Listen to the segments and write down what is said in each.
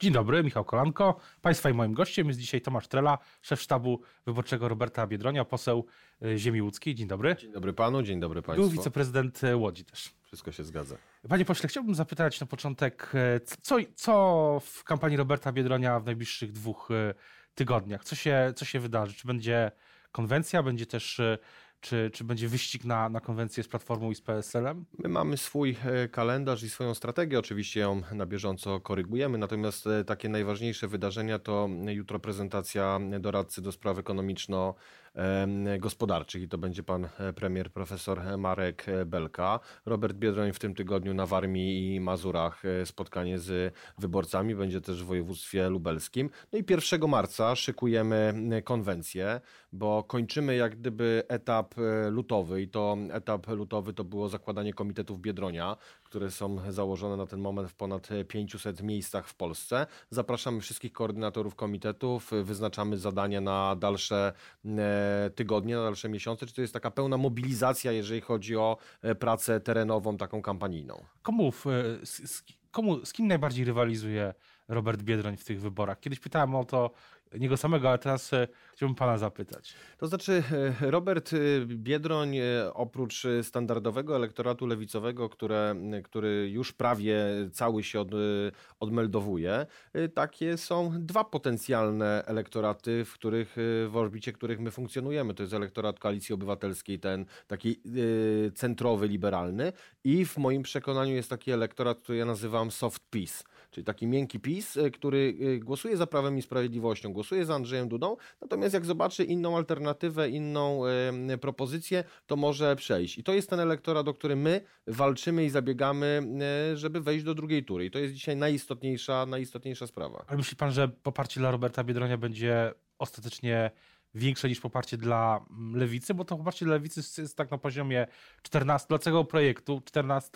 Dzień dobry, Michał Kolanko. Państwa i moim gościem jest dzisiaj Tomasz Trela, szef sztabu wyborczego Roberta Biedronia, poseł y, Ziemi Łódzkiej. Dzień dobry. Dzień dobry panu, dzień dobry państwu. Był wiceprezydent y, Łodzi też. Wszystko się zgadza. Panie pośle, chciałbym zapytać na początek, y, co, co w kampanii Roberta Biedronia w najbliższych dwóch tygodniach? Co się, co się wydarzy? Czy będzie konwencja, będzie też czy, czy będzie wyścig na, na konwencję z Platformą i z PSL-em? My mamy swój e, kalendarz i swoją strategię, oczywiście ją na bieżąco korygujemy, natomiast e, takie najważniejsze wydarzenia to jutro prezentacja doradcy do spraw ekonomiczno-gospodarczych i to będzie pan e, premier profesor Marek Belka. Robert Biedroń w tym tygodniu na Warmii i Mazurach spotkanie z wyborcami, będzie też w województwie lubelskim. No i 1 marca szykujemy konwencję, bo kończymy jak gdyby etap e, lutowy i to etap lutowy to było zakładanie komitetów Biedronia, które są założone na ten moment w ponad 500 miejscach w Polsce. Zapraszamy wszystkich koordynatorów komitetów, wyznaczamy zadania na dalsze e, tygodnie, na dalsze miesiące. Czy to jest taka pełna mobilizacja, jeżeli chodzi o e, pracę terenową, taką kampanijną? Komu, z, komu, z kim najbardziej rywalizuje Robert Biedroń w tych wyborach? Kiedyś pytałem o to niego samego, ale teraz e, chciałbym pana zapytać. To znaczy, e, Robert e, Biedroń, oprócz standardowego elektoratu lewicowego, które, który już prawie cały się od, odmeldowuje, takie są dwa potencjalne elektoraty, w których, w orbicie których my funkcjonujemy. To jest elektorat Koalicji Obywatelskiej, ten taki centrowy, liberalny i w moim przekonaniu jest taki elektorat, który ja nazywam soft peace, czyli taki miękki PiS, który głosuje za Prawem i Sprawiedliwością, głosuje za Andrzejem Dudą, natomiast jak zobaczy inną alternatywę, inną propozycję, to może przejść. I to jest ten elektorat, o który my walczymy i zabiegamy, y, żeby wejść do drugiej tury. I to jest dzisiaj najistotniejsza, najistotniejsza sprawa. Ale myśli pan, że poparcie dla Roberta Biedronia będzie ostatecznie większe niż poparcie dla mm, lewicy, bo to poparcie dla lewicy jest tak na poziomie 14, dla całego projektu 14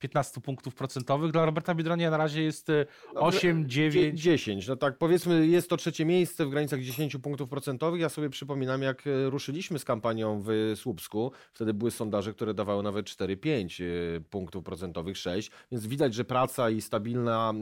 15 punktów procentowych. Dla Roberta Biedronia na razie jest 8, 9. 10. No tak, powiedzmy, jest to trzecie miejsce w granicach 10 punktów procentowych. Ja sobie przypominam, jak e, ruszyliśmy z kampanią w Słupsku, wtedy były sondaże, które dawały nawet 4-5 e, punktów procentowych, 6. Więc widać, że praca i stabilna,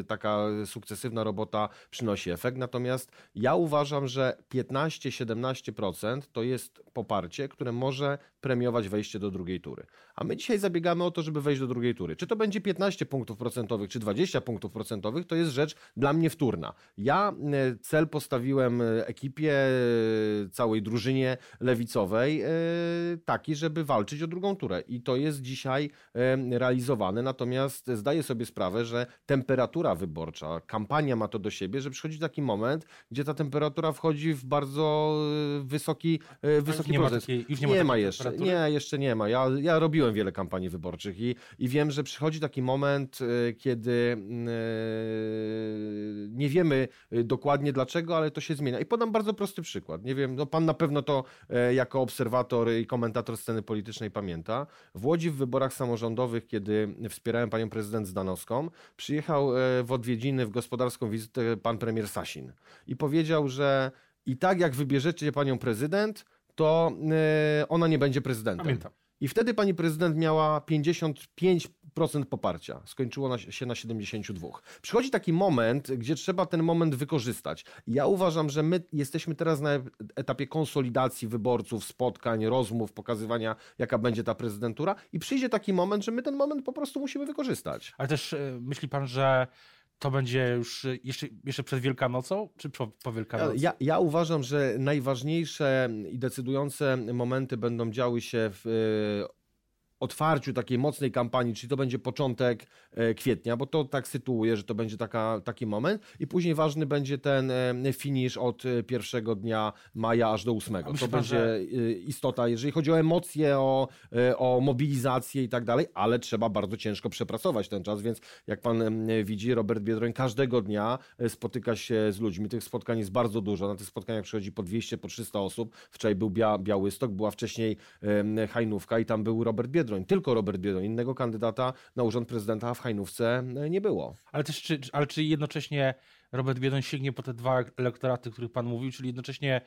e, taka sukcesywna robota przynosi efekt. Natomiast ja uważam, że 15-17% to jest poparcie, które może premiować wejście do drugiej tury. A my dzisiaj zabiegamy o to, żeby wejść do drugiej drugiej tury. Czy to będzie 15 punktów procentowych, czy 20 punktów procentowych, to jest rzecz dla mnie wtórna. Ja e, cel postawiłem e, ekipie, e, całej drużynie lewicowej taki, żeby walczyć o drugą turę. I to jest dzisiaj realizowane. Natomiast zdaję sobie sprawę, że temperatura wyborcza, kampania ma to do siebie, że przychodzi taki moment, gdzie ta temperatura wchodzi w bardzo wysoki, wysoki nie proces. Ma takiej, już nie, nie ma, jeszcze. Nie, jeszcze nie ma. Ja, ja robiłem wiele kampanii wyborczych i, i wiem, że przychodzi taki moment, y, kiedy y, nie wiemy y, dokładnie dlaczego, ale to się zmienia. I podam bardzo prosty przykład. Nie wiem, no pan na pewno to e, jako obserwator i komentator sceny politycznej pamięta. W Łodzi w wyborach samorządowych, kiedy wspierałem panią prezydent Zdanowską, przyjechał e, w odwiedziny w gospodarską wizytę pan premier Sasin i powiedział, że i tak jak wybierzecie panią prezydent, to e, ona nie będzie prezydentem. Pamiętam. I wtedy pani prezydent miała 55% poparcia. Skończyło się na 72. Przychodzi taki moment, gdzie trzeba ten moment wykorzystać. Ja uważam, że my jesteśmy teraz na etapie konsolidacji wyborców, spotkań, rozmów, pokazywania, jaka będzie ta prezydentura, i przyjdzie taki moment, że my ten moment po prostu musimy wykorzystać. Ale też e, myśli pan, że to będzie już jeszcze, jeszcze przed Wielkanocą, czy po, po Wielkanocy? Ja, ja uważam, że najważniejsze i decydujące momenty będą działy się w otwarciu takiej mocnej kampanii, czyli to będzie początek e, kwietnia, bo to tak sytuuje, że to będzie taka, taki moment i później ważny będzie ten e, finish od e, pierwszego dnia maja aż do ósmego. To będzie że... istota, jeżeli chodzi o emocje, o, o mobilizację i tak dalej, ale trzeba bardzo ciężko przepracować ten czas, więc jak pan widzi, Robert Biedroń każdego dnia spotyka się z ludźmi. Tych spotkań jest bardzo dużo. Na tych spotkaniach przychodzi po 200, po 300 osób. Wczoraj był Bia Białystok, była wcześniej Hajnówka i tam był Robert Biedroń Biedroń, tylko Robert Biedroń. Innego kandydata na urząd prezydenta w Hajnówce e, nie było. Ale też, czy, ale czy jednocześnie Robert Biedroń sięgnie po te dwa elektoraty, o których pan mówił, czyli jednocześnie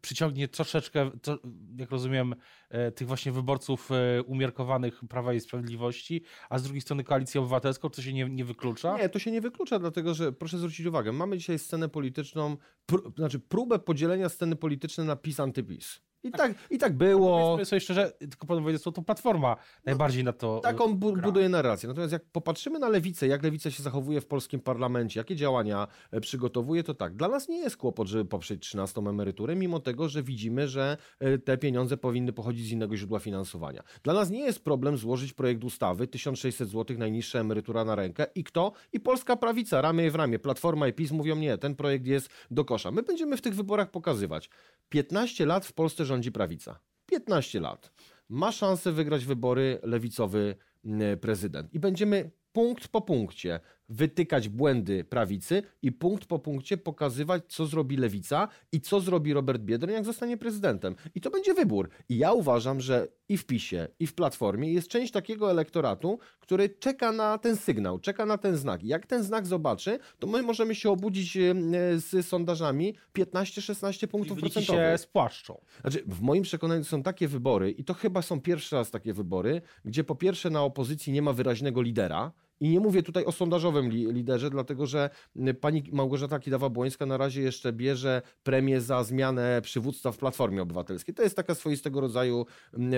przyciągnie troszeczkę, to, jak rozumiem, e, tych właśnie wyborców e, umiarkowanych Prawa i Sprawiedliwości, a z drugiej strony Koalicję Obywatelską, to się nie, nie wyklucza? Nie, to się nie wyklucza, dlatego że proszę zwrócić uwagę, mamy dzisiaj scenę polityczną, pr znaczy próbę podzielenia sceny politycznej na PiS-antyPiS. I tak, I tak było. Powiedzmy sobie szczerze, tylko panu powiedzieć, to platforma najbardziej na to. Tak on bu buduje narrację. Natomiast jak popatrzymy na lewicę, jak lewica się zachowuje w polskim parlamencie, jakie działania e, przygotowuje, to tak, dla nas nie jest kłopot, żeby poprzeć 13 emeryturę, mimo tego, że widzimy, że e, te pieniądze powinny pochodzić z innego źródła finansowania. Dla nas nie jest problem złożyć projekt ustawy 1600 zł najniższa emerytura na rękę i kto? I polska prawica, ramię w ramię. Platforma i PiS mówią nie, ten projekt jest do kosza. My będziemy w tych wyborach pokazywać. 15 lat w Polsce rządzi prawica. 15 lat. Ma szansę wygrać wybory lewicowy mm, prezydent. I będziemy punkt po punkcie wytykać błędy prawicy i punkt po punkcie pokazywać, co zrobi lewica i co zrobi Robert Biedroń, jak zostanie prezydentem. I to będzie wybór. I ja uważam, że i w PiSie, i w Platformie jest część takiego elektoratu, który czeka na ten sygnał, czeka na ten znak. I jak ten znak zobaczy, to my możemy się obudzić e, z sondażami 15-16 punktów procentowych. się spłaszczą. Znaczy, w moim przekonaniu są takie wybory, i to chyba są pierwszy raz takie wybory, gdzie po pierwsze na opozycji nie ma wyraźnego lidera, i nie mówię tutaj o sondażowym li liderze, dlatego że pani Małgorzata Kidawa-Błońska na razie jeszcze bierze premię za zmianę przywództwa w Platformie Obywatelskiej. To jest taka swoistego rodzaju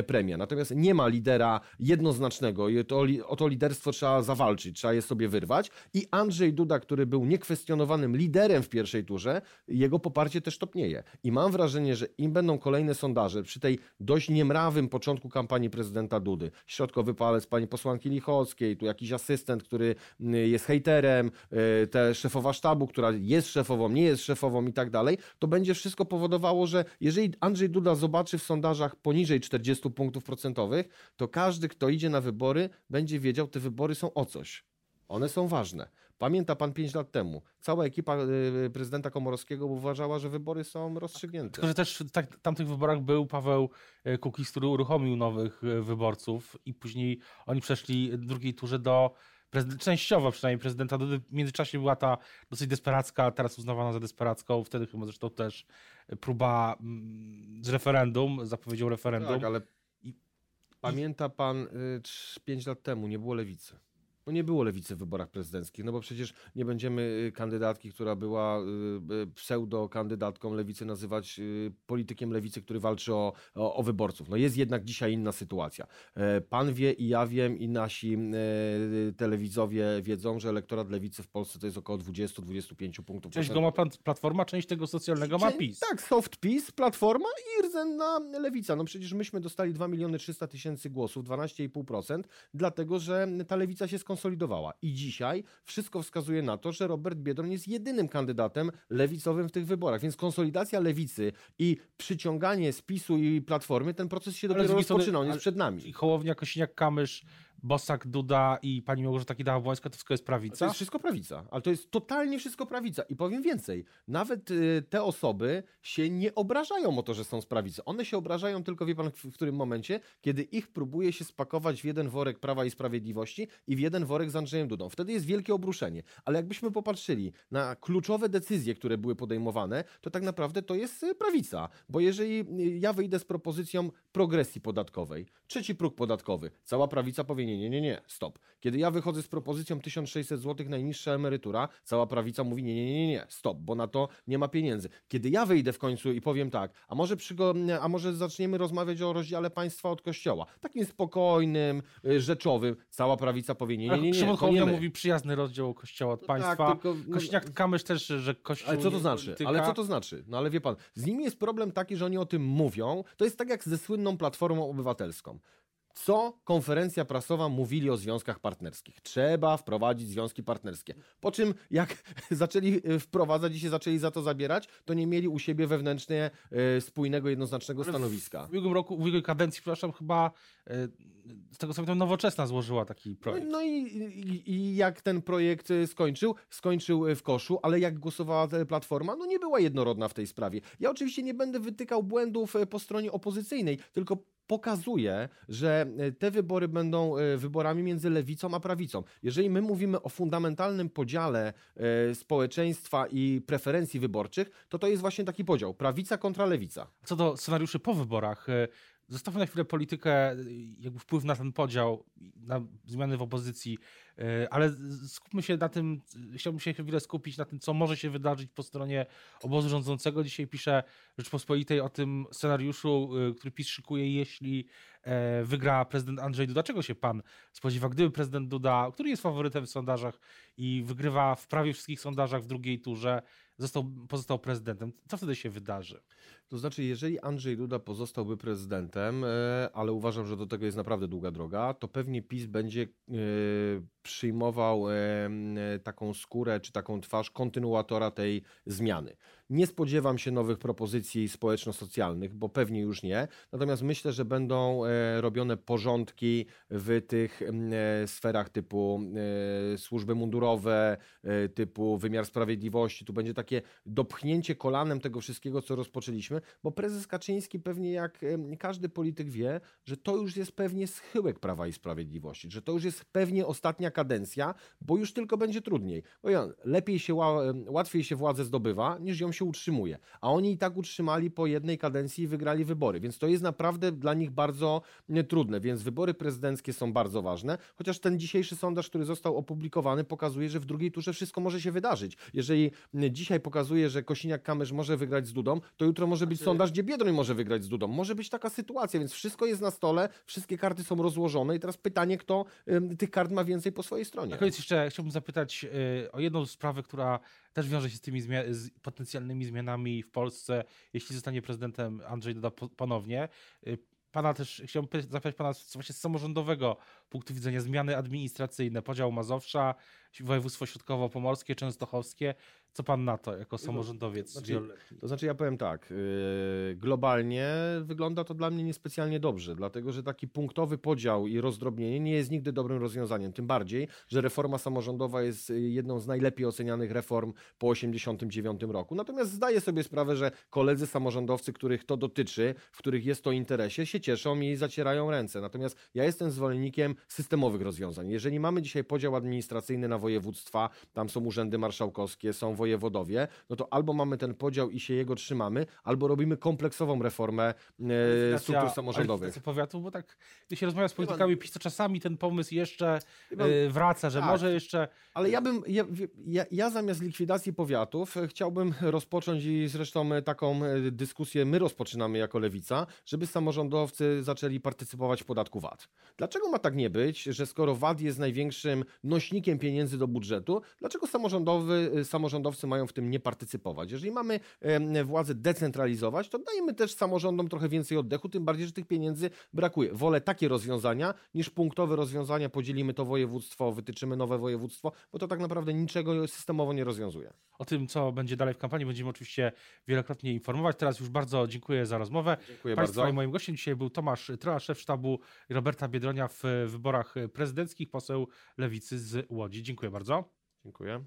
premia. Natomiast nie ma lidera jednoznacznego i to, o to liderstwo trzeba zawalczyć, trzeba je sobie wyrwać. I Andrzej Duda, który był niekwestionowanym liderem w pierwszej turze, jego poparcie też topnieje. I mam wrażenie, że im będą kolejne sondaże przy tej dość niemrawym początku kampanii prezydenta Dudy, środkowy palec pani posłanki Lichockiej, tu jakiś asystent, asystent, który mm, jest hejterem, y, te szefowa sztabu, która jest szefową, nie jest szefową i tak dalej, to będzie wszystko powodowało, że jeżeli Andrzej Duda zobaczy w sondażach poniżej 40 punktów procentowych, to każdy, kto idzie na wybory, będzie wiedział, te wybory są o coś. One są ważne. Pamięta pan 5 lat temu, cała ekipa y, prezydenta Komorowskiego uważała, że wybory są rozstrzygnięte. Tylko, że też w tak, tamtych wyborach był Paweł y, Kukiz, który uruchomił nowych wyborców i później oni przeszli w drugiej turze do częściowo przynajmniej prezydenta Dudy. W międzyczasie była ta dosyć desperacka, teraz uznawana za desperacką, wtedy chyba zresztą też próba mm, z referendum, zapowiedział referendum. Tak, ale I... pamięta pan 5 lat temu, nie było lewicy. No nie było lewicy w wyborach prezydenckich, no bo przecież nie będziemy y, kandydatki, która była y, y, pseudo-kandydatką lewicy, nazywać politykiem lewicy, który walczy o, o, o, wyborców. No jest jednak dzisiaj inna sytuacja. E, pan wie i ja wiem i nasi e, telewidzowie wiedzą, że elektorat lewicy w Polsce to jest około 20-25 punktów. Część go ma Platforma, część tego socjalnego ma PiS. Tak, soft PiS, Platforma i rdzenna lewica. No przecież myśmy dostali 2 miliony 300 tysięcy głosów, 12,5%, dlatego że ta lewica się skoncentrowała skonsolidowała. I dzisiaj wszystko wskazuje na to, że Robert Biedroń jest jedynym kandydatem lewicowym w tych wyborach. Więc konsolidacja lewicy i przyciąganie spisu i platformy, ten proces się dopiero rozpoczyna, on jest przed nami. Hołownia, Kosiniak-Kamysz Bosak, Duda i pani Małgorzata Kidawa-Błońska, to wszystko jest prawica? To jest wszystko prawica, ale to jest totalnie wszystko prawica. I powiem więcej, nawet y, te osoby się nie obrażają o to, że są z prawicy. One się obrażają tylko, wie pan, w, którym momencie, kiedy ich próbuje się spakować w jeden worek Prawa i Sprawiedliwości i w jeden worek z Andrzejem Dudą. Wtedy jest wielkie obruszenie. Ale jakbyśmy popatrzyli na kluczowe decyzje, które były podejmowane, to tak naprawdę to jest y, prawica. Bo jeżeli y, ja wyjdę z propozycją progresji podatkowej, trzeci próg podatkowy, cała prawica powie nie, nie, nie, nie, stop. Kiedy ja wychodzę z propozycją 1600 zł najniższa emerytura, cała prawica mówi nie, nie, nie, nie, stop, bo na to nie ma pieniędzy. Kiedy ja wyjdę w końcu i powiem tak, a może, przygo- a może zaczniemy rozmawiać o rozdziale państwa od kościoła, takim spokojnym, y, rzeczowym, cała prawica powie nie, nie, nie, nie. Szymon Hołownia mówi przyjazny rozdział kościoła od no tak, państwa. Tak, tylko, no, Kośniak-Kamysz też, że kościół... Ale co to znaczy? Ale co to znaczy? No ale wie pan, z nimi jest problem taki, że oni o tym mówią, to jest tak jak ze słynną Platformą Obywatelską co konferencja prasowa mówili o związkach partnerskich. Trzeba wprowadzić związki partnerskie. Po czym jak zaczęli e, wprowadzać i się zaczęli za to zabierać, to nie mieli u siebie wewnętrznie e, spójnego, jednoznacznego stanowiska. W ubiegłym roku, w ubiegłej kadencji, przepraszam, chyba e, z tego co pamiętam, Nowoczesna złożyła taki projekt. No, no i, i, i, jak ten projekt skończył? Skończył w koszu, ale jak głosowała Platforma? No nie była jednorodna w tej sprawie. Ja oczywiście nie będę wytykał błędów po stronie opozycyjnej, tylko pokazuje, że e, te wybory będą e, wyborami między lewicą a prawicą. Jeżeli my mówimy o fundamentalnym podziale e, społeczeństwa i preferencji wyborczych, to to jest właśnie taki podział prawica kontra lewica. Co do scenariuszy po wyborach, Zostawmy na chwilę politykę, jakby wpływ na ten podział, na zmiany w opozycji, e, ale skupmy się na tym, chciałbym się chwilę skupić na tym, co może się wydarzyć po stronie obozu rządzącego. Dzisiaj pisze Rzeczpospolitej o tym scenariuszu, który PiS szykuje, jeśli e, wygra prezydent Andrzej Duda. Czego się pan spodziewa, gdyby prezydent Duda, który jest faworytem w sondażach i wygrywa w prawie wszystkich sondażach w drugiej turze, został, pozostał prezydentem. Co wtedy się wydarzy? To znaczy, jeżeli Andrzej Duda pozostałby prezydentem, e, ale uważam, że do tego jest naprawdę długa droga, to pewnie PiS będzie e, przyjmował e, taką skórę czy taką twarz kontynuatora tej zmiany. Nie spodziewam się nowych propozycji społeczno-socjalnych, bo pewnie już nie. Natomiast myślę, że będą robione porządki w tych sferach typu służby mundurowe, typu wymiar sprawiedliwości. Tu będzie takie dopchnięcie kolanem tego wszystkiego, co rozpoczęliśmy bo prezes Kaczyński pewnie jak każdy polityk wie, że to już jest pewnie schyłek Prawa i Sprawiedliwości, że to już jest pewnie ostatnia kadencja, bo już tylko będzie trudniej. Bo lepiej się, łatwiej się władzę zdobywa, niż ją się utrzymuje. A oni i tak utrzymali po jednej kadencji i wygrali wybory, więc to jest naprawdę dla nich bardzo trudne, więc wybory prezydenckie są bardzo ważne, chociaż ten dzisiejszy sondaż, który został opublikowany, pokazuje, że w drugiej turze wszystko może się wydarzyć. Jeżeli dzisiaj pokazuje, że Kosiniak-Kamysz może wygrać z Dudą, to jutro może być znaczy- sondaż, gdzie Biedroń może wygrać z Dudą. Może być taka sytuacja, więc wszystko jest na stole, wszystkie karty są rozłożone i teraz pytanie, kto tych kart ma więcej po swojej stronie. Na koniec jeszcze chciałbym zapytać y, o jedną sprawę, która też wiąże się z tymi zmia z potencjalnymi zmianami w Polsce, jeśli zostanie prezydentem Andrzej Duda ponownie. Y, pana też chciałbym zapytać pana właśnie z samorządowego punktu widzenia zmiany administracyjne, podział Mazowsza, województwo środkowo-pomorskie, częstochowskie. Co pan na to jako samorządowiec? Znaczy, to znaczy ja powiem tak, yy, globalnie wygląda to dla mnie niespecjalnie dobrze, dlatego że taki punktowy podział i rozdrobnienie nie jest nigdy dobrym rozwiązaniem, tym bardziej, że reforma samorządowa jest jedną z najlepiej ocenianych reform po 1989 roku. Natomiast zdaję sobie sprawę, że koledzy samorządowcy, których to dotyczy, w których jest to interesie, się cieszą i zacierają ręce. Natomiast ja jestem zwolennikiem systemowych rozwiązań. Jeżeli mamy dzisiaj podział administracyjny na województwa, tam są urzędy marszałkowskie, są wojewodowie, no to albo mamy ten podział i się jego trzymamy, albo robimy kompleksową reformę e, struktur samorządowych. powiatu, bo tak, gdy się rozmawia z politykami PiS, to czasami ten pomysł jeszcze e, wraca, że tak, może jeszcze... Ale ja bym, ja, ja, ja zamiast likwidacji powiatów e, chciałbym rozpocząć i zresztą e, taką e, dyskusję my rozpoczynamy jako Lewica, żeby samorządowcy zaczęli partycypować w podatku VAT. Dlaczego ma tak nie być, że skoro VAT jest największym nośnikiem pieniędzy do budżetu, dlaczego samorządowy, y, samorządowcy mają w tym nie partycypować? Jeżeli mamy władzę decentralizować, to dajmy też samorządom trochę więcej oddechu, tym bardziej, że tych pieniędzy brakuje. Wolę takie rozwiązania niż punktowe rozwiązania, podzielimy to województwo, wytyczymy nowe województwo, bo to tak naprawdę niczego systemowo nie rozwiązuje. O tym, co będzie dalej w kampanii, będziemy oczywiście wielokrotnie informować. Teraz już bardzo dziękuję za rozmowę. Dziękuję Państwa bardzo. i moim gościem dzisiaj był Tomasz Trola, szef sztabu Roberta Biedronia w wyborach prezydenckich, poseł Lewicy z Łodzi. Dziękuję bardzo. Dziękuję.